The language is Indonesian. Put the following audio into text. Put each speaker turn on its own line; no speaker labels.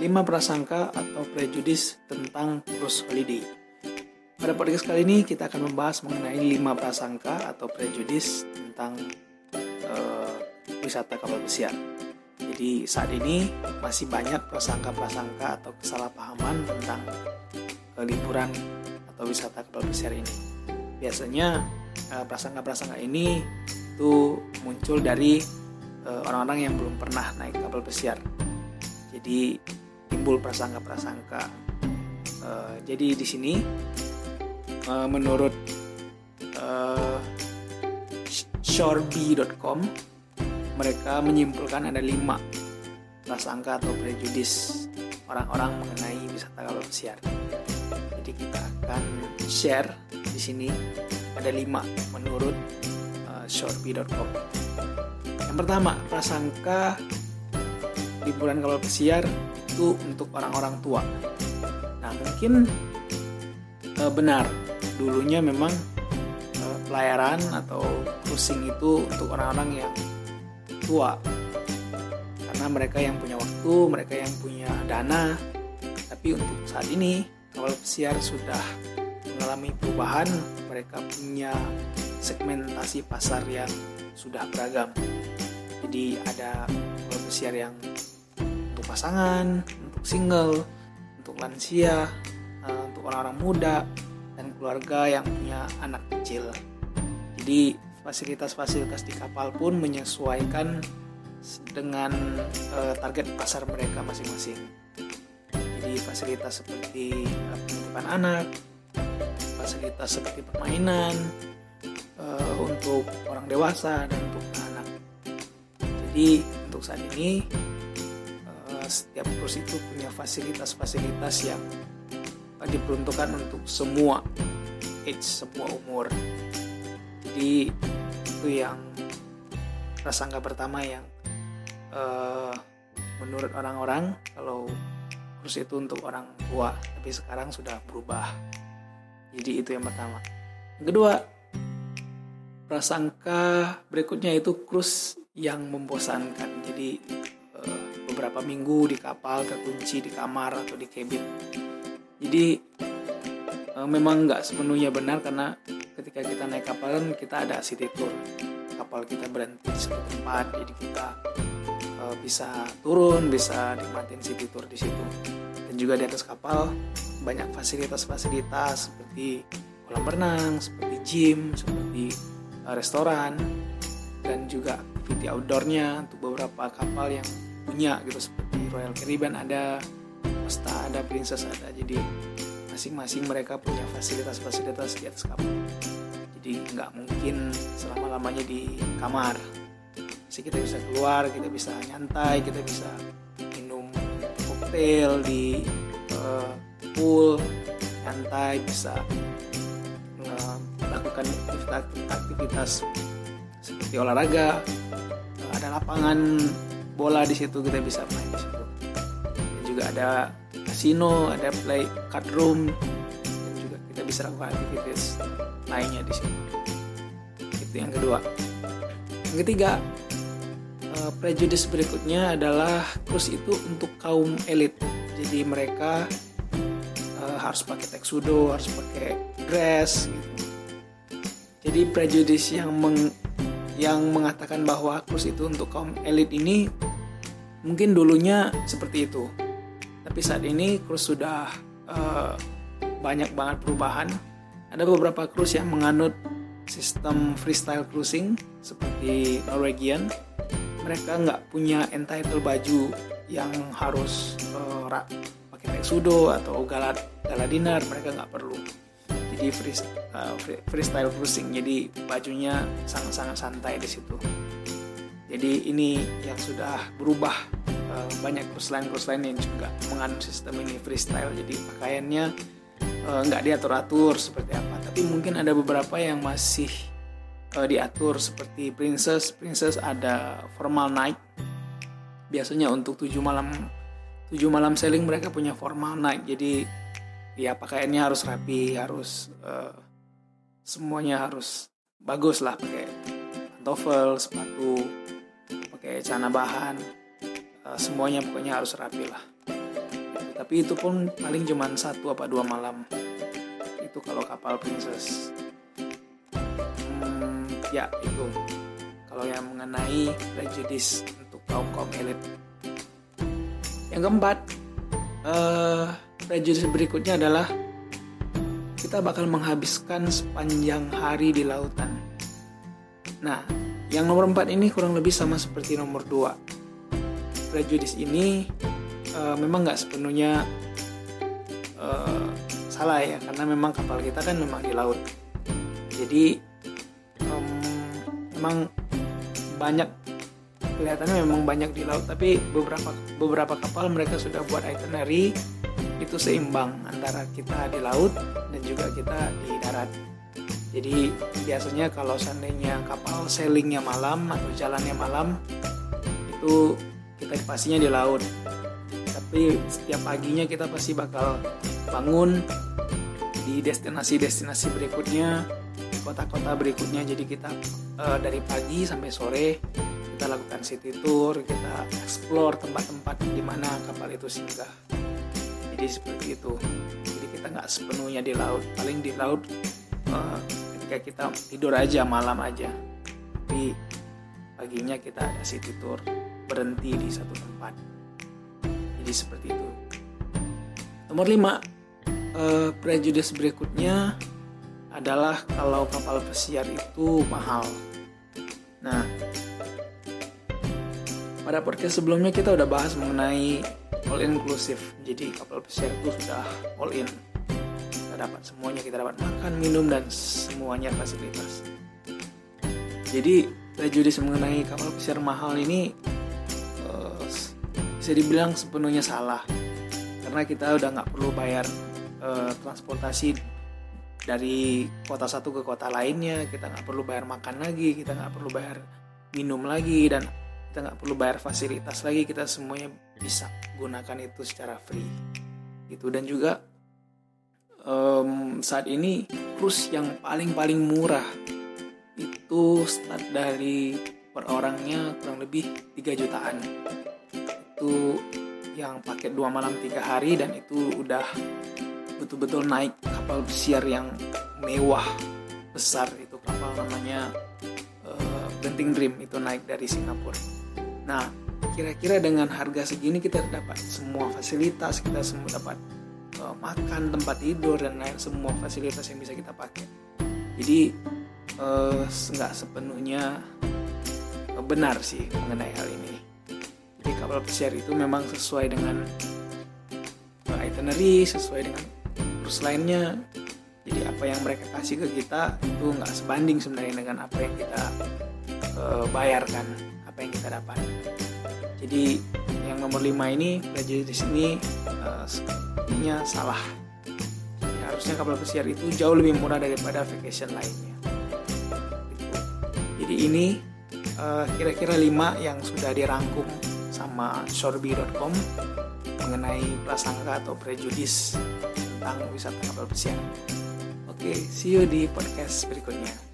5 prasangka atau prejudis tentang cruise holiday. Pada podcast kali ini kita akan membahas mengenai 5 prasangka atau prejudis tentang uh, wisata kapal pesiar. Jadi saat ini masih banyak prasangka-prasangka atau kesalahpahaman tentang uh, liburan atau wisata kapal pesiar ini. Biasanya uh, prasangka-prasangka ini itu muncul dari orang-orang yang belum pernah naik kapal pesiar. Jadi timbul prasangka-prasangka. Uh, jadi di sini uh, menurut uh, shoreby.com mereka menyimpulkan ada lima prasangka atau prejudis orang-orang mengenai wisata kapal pesiar. Jadi kita akan share di sini ada lima menurut uh, shoreby.com. Yang pertama, prasangka liburan kapal pesiar itu untuk orang-orang tua. Nah mungkin e, benar dulunya memang e, pelayaran atau cruising itu untuk orang-orang yang tua karena mereka yang punya waktu, mereka yang punya dana. Tapi untuk saat ini kapal pesiar sudah mengalami perubahan, mereka punya segmentasi pasar yang sudah beragam. Jadi ada kapal pesiar yang pasangan, untuk single, untuk lansia, uh, untuk orang-orang muda, dan keluarga yang punya anak kecil. Jadi fasilitas-fasilitas di kapal pun menyesuaikan dengan uh, target pasar mereka masing-masing. Jadi fasilitas seperti uh, penitipan anak, fasilitas seperti permainan untuk orang dewasa dan untuk anak. Jadi untuk saat ini setiap kurs itu punya fasilitas-fasilitas yang diperuntukkan untuk semua age, semua umur. Jadi itu yang prasangka pertama yang uh, menurut orang-orang kalau kurs itu untuk orang tua, tapi sekarang sudah berubah. Jadi itu yang pertama. Yang kedua, prasangka berikutnya itu krus yang membosankan. Jadi beberapa minggu di kapal terkunci di kamar atau di cabin jadi e, memang nggak sepenuhnya benar karena ketika kita naik kapal kan kita ada city tour. Kapal kita berhenti di satu tempat jadi kita e, bisa turun bisa nikmatin city tour di situ. Dan juga di atas kapal banyak fasilitas-fasilitas seperti kolam renang seperti gym seperti e, restoran dan juga activity outdoornya untuk beberapa kapal yang punya gitu seperti Royal Caribbean ada Costa ada Princess ada. Jadi masing-masing mereka punya fasilitas-fasilitas di atas kapal. Jadi nggak mungkin selama lamanya di kamar. Sih kita bisa keluar kita bisa nyantai kita bisa minum koktail di uh, pool nyantai bisa uh, melakukan aktivitas, aktivitas seperti olahraga. Ada lapangan bola di situ kita bisa main di situ. Dan juga ada casino ada play card room dan juga kita bisa lakukan aktivitas lainnya di situ. Itu yang kedua. Yang ketiga uh, prejudice berikutnya adalah cruise itu untuk kaum elit. Jadi mereka uh, harus pakai teksudo harus pakai dress gitu. Jadi prejudice yang meng yang mengatakan bahwa cruise itu untuk kaum elit ini Mungkin dulunya seperti itu, tapi saat ini cruise sudah uh, banyak banget perubahan. Ada beberapa cruise yang menganut sistem freestyle cruising seperti Norwegian. Mereka nggak punya entitled baju yang harus uh, pakai sudo atau gala gala. Mereka nggak perlu. Jadi free, uh, freestyle cruising. Jadi bajunya sangat-sangat santai di situ. Jadi ini yang sudah berubah uh, banyak line yang juga menganut sistem ini freestyle. Jadi pakaiannya uh, nggak diatur-atur seperti apa. Tapi mungkin ada beberapa yang masih uh, diatur seperti Princess. Princess ada formal night. Biasanya untuk tujuh malam tujuh malam sailing mereka punya formal night. Jadi ya pakaiannya harus rapi, harus semuanya harus bagus lah pakai pantofel, sepatu pakai celana bahan. Uh, semuanya pokoknya harus rapi lah. Tapi itu pun paling cuma satu apa dua malam. Itu kalau kapal princess. Hmm, ya itu. Kalau yang mengenai prejudice untuk kaum kaum elit. Yang keempat uh, prejudice berikutnya adalah kita bakal menghabiskan sepanjang hari di lautan. Nah yang nomor empat ini kurang lebih sama seperti nomor dua. Prejudice ini uh, memang nggak sepenuhnya uh, salah ya karena memang kapal kita kan memang di laut. Jadi um, memang banyak kelihatannya memang banyak di laut tapi beberapa beberapa kapal mereka sudah buat itinerary itu seimbang antara kita di laut dan juga kita di darat jadi biasanya kalau seandainya kapal sailingnya malam atau jalannya malam itu kita pastinya di laut. Tapi setiap paginya kita pasti bakal bangun di destinasi-destinasi berikutnya kota-kota berikutnya. Jadi kita uh, dari pagi sampai sore kita lakukan city tour kita explore tempat-tempat di mana kapal itu singgah. Jadi seperti itu. Jadi kita nggak sepenuhnya di laut. Paling di laut ketika kita tidur aja malam aja tapi paginya kita ada city tour berhenti di satu tempat jadi seperti itu nomor 5 uh, eh, prejudice berikutnya adalah kalau kapal pesiar itu mahal. Nah, pada podcast sebelumnya kita udah bahas mengenai all inclusive. Jadi kapal pesiar itu sudah all in. Dapat semuanya, kita dapat. Makan, minum dan semuanya fasilitas. Jadi prejudis mengenai kapal pesiar mahal ini uh, bisa dibilang sepenuhnya salah. Karena kita udah nggak perlu bayar uh, transportasi dari kota satu ke kota lainnya. Kita nggak perlu bayar makan lagi kita nggak perlu bayar minum lagi dan kita nggak perlu bayar fasilitas lagi. Kita semuanya bisa gunakan itu secara free. Itu dan juga um, saat ini cruise yang paling paling murah itu start dari per orangnya kurang lebih 3 jutaan. Itu yang paket dua malam tiga hari dan itu udah betul-betul naik kapal pesiar yang mewah besar. Itu kapal namanya uh, Dream. Itu naik dari Singapura. Nah, kira-kira dengan harga segini kita dapat semua fasilitas, kita semua dapat makan, tempat tidur dan lain semua fasilitas yang bisa kita pakai. Jadi uh, nggak sepenuhnya uh, benar sih mengenai hal ini. Jadi kapal pesiar itu memang sesuai dengan uh, itinerary, sesuai dengan terus lainnya jadi apa yang mereka kasih ke kita itu nggak sebanding sebenarnya dengan apa yang kita uh, bayarkan apa yang kita dapat jadi yang nomor 5 ini di sini sepertinya salah jadi, harusnya kapal pesiar itu jauh lebih murah daripada vacation lainnya jadi ini uh, kira-kira 5 yang sudah dirangkum sama shoreby.com mengenai prasangka atau prejudis tentang wisata kapal pesiar. Oke, see you di podcast berikutnya.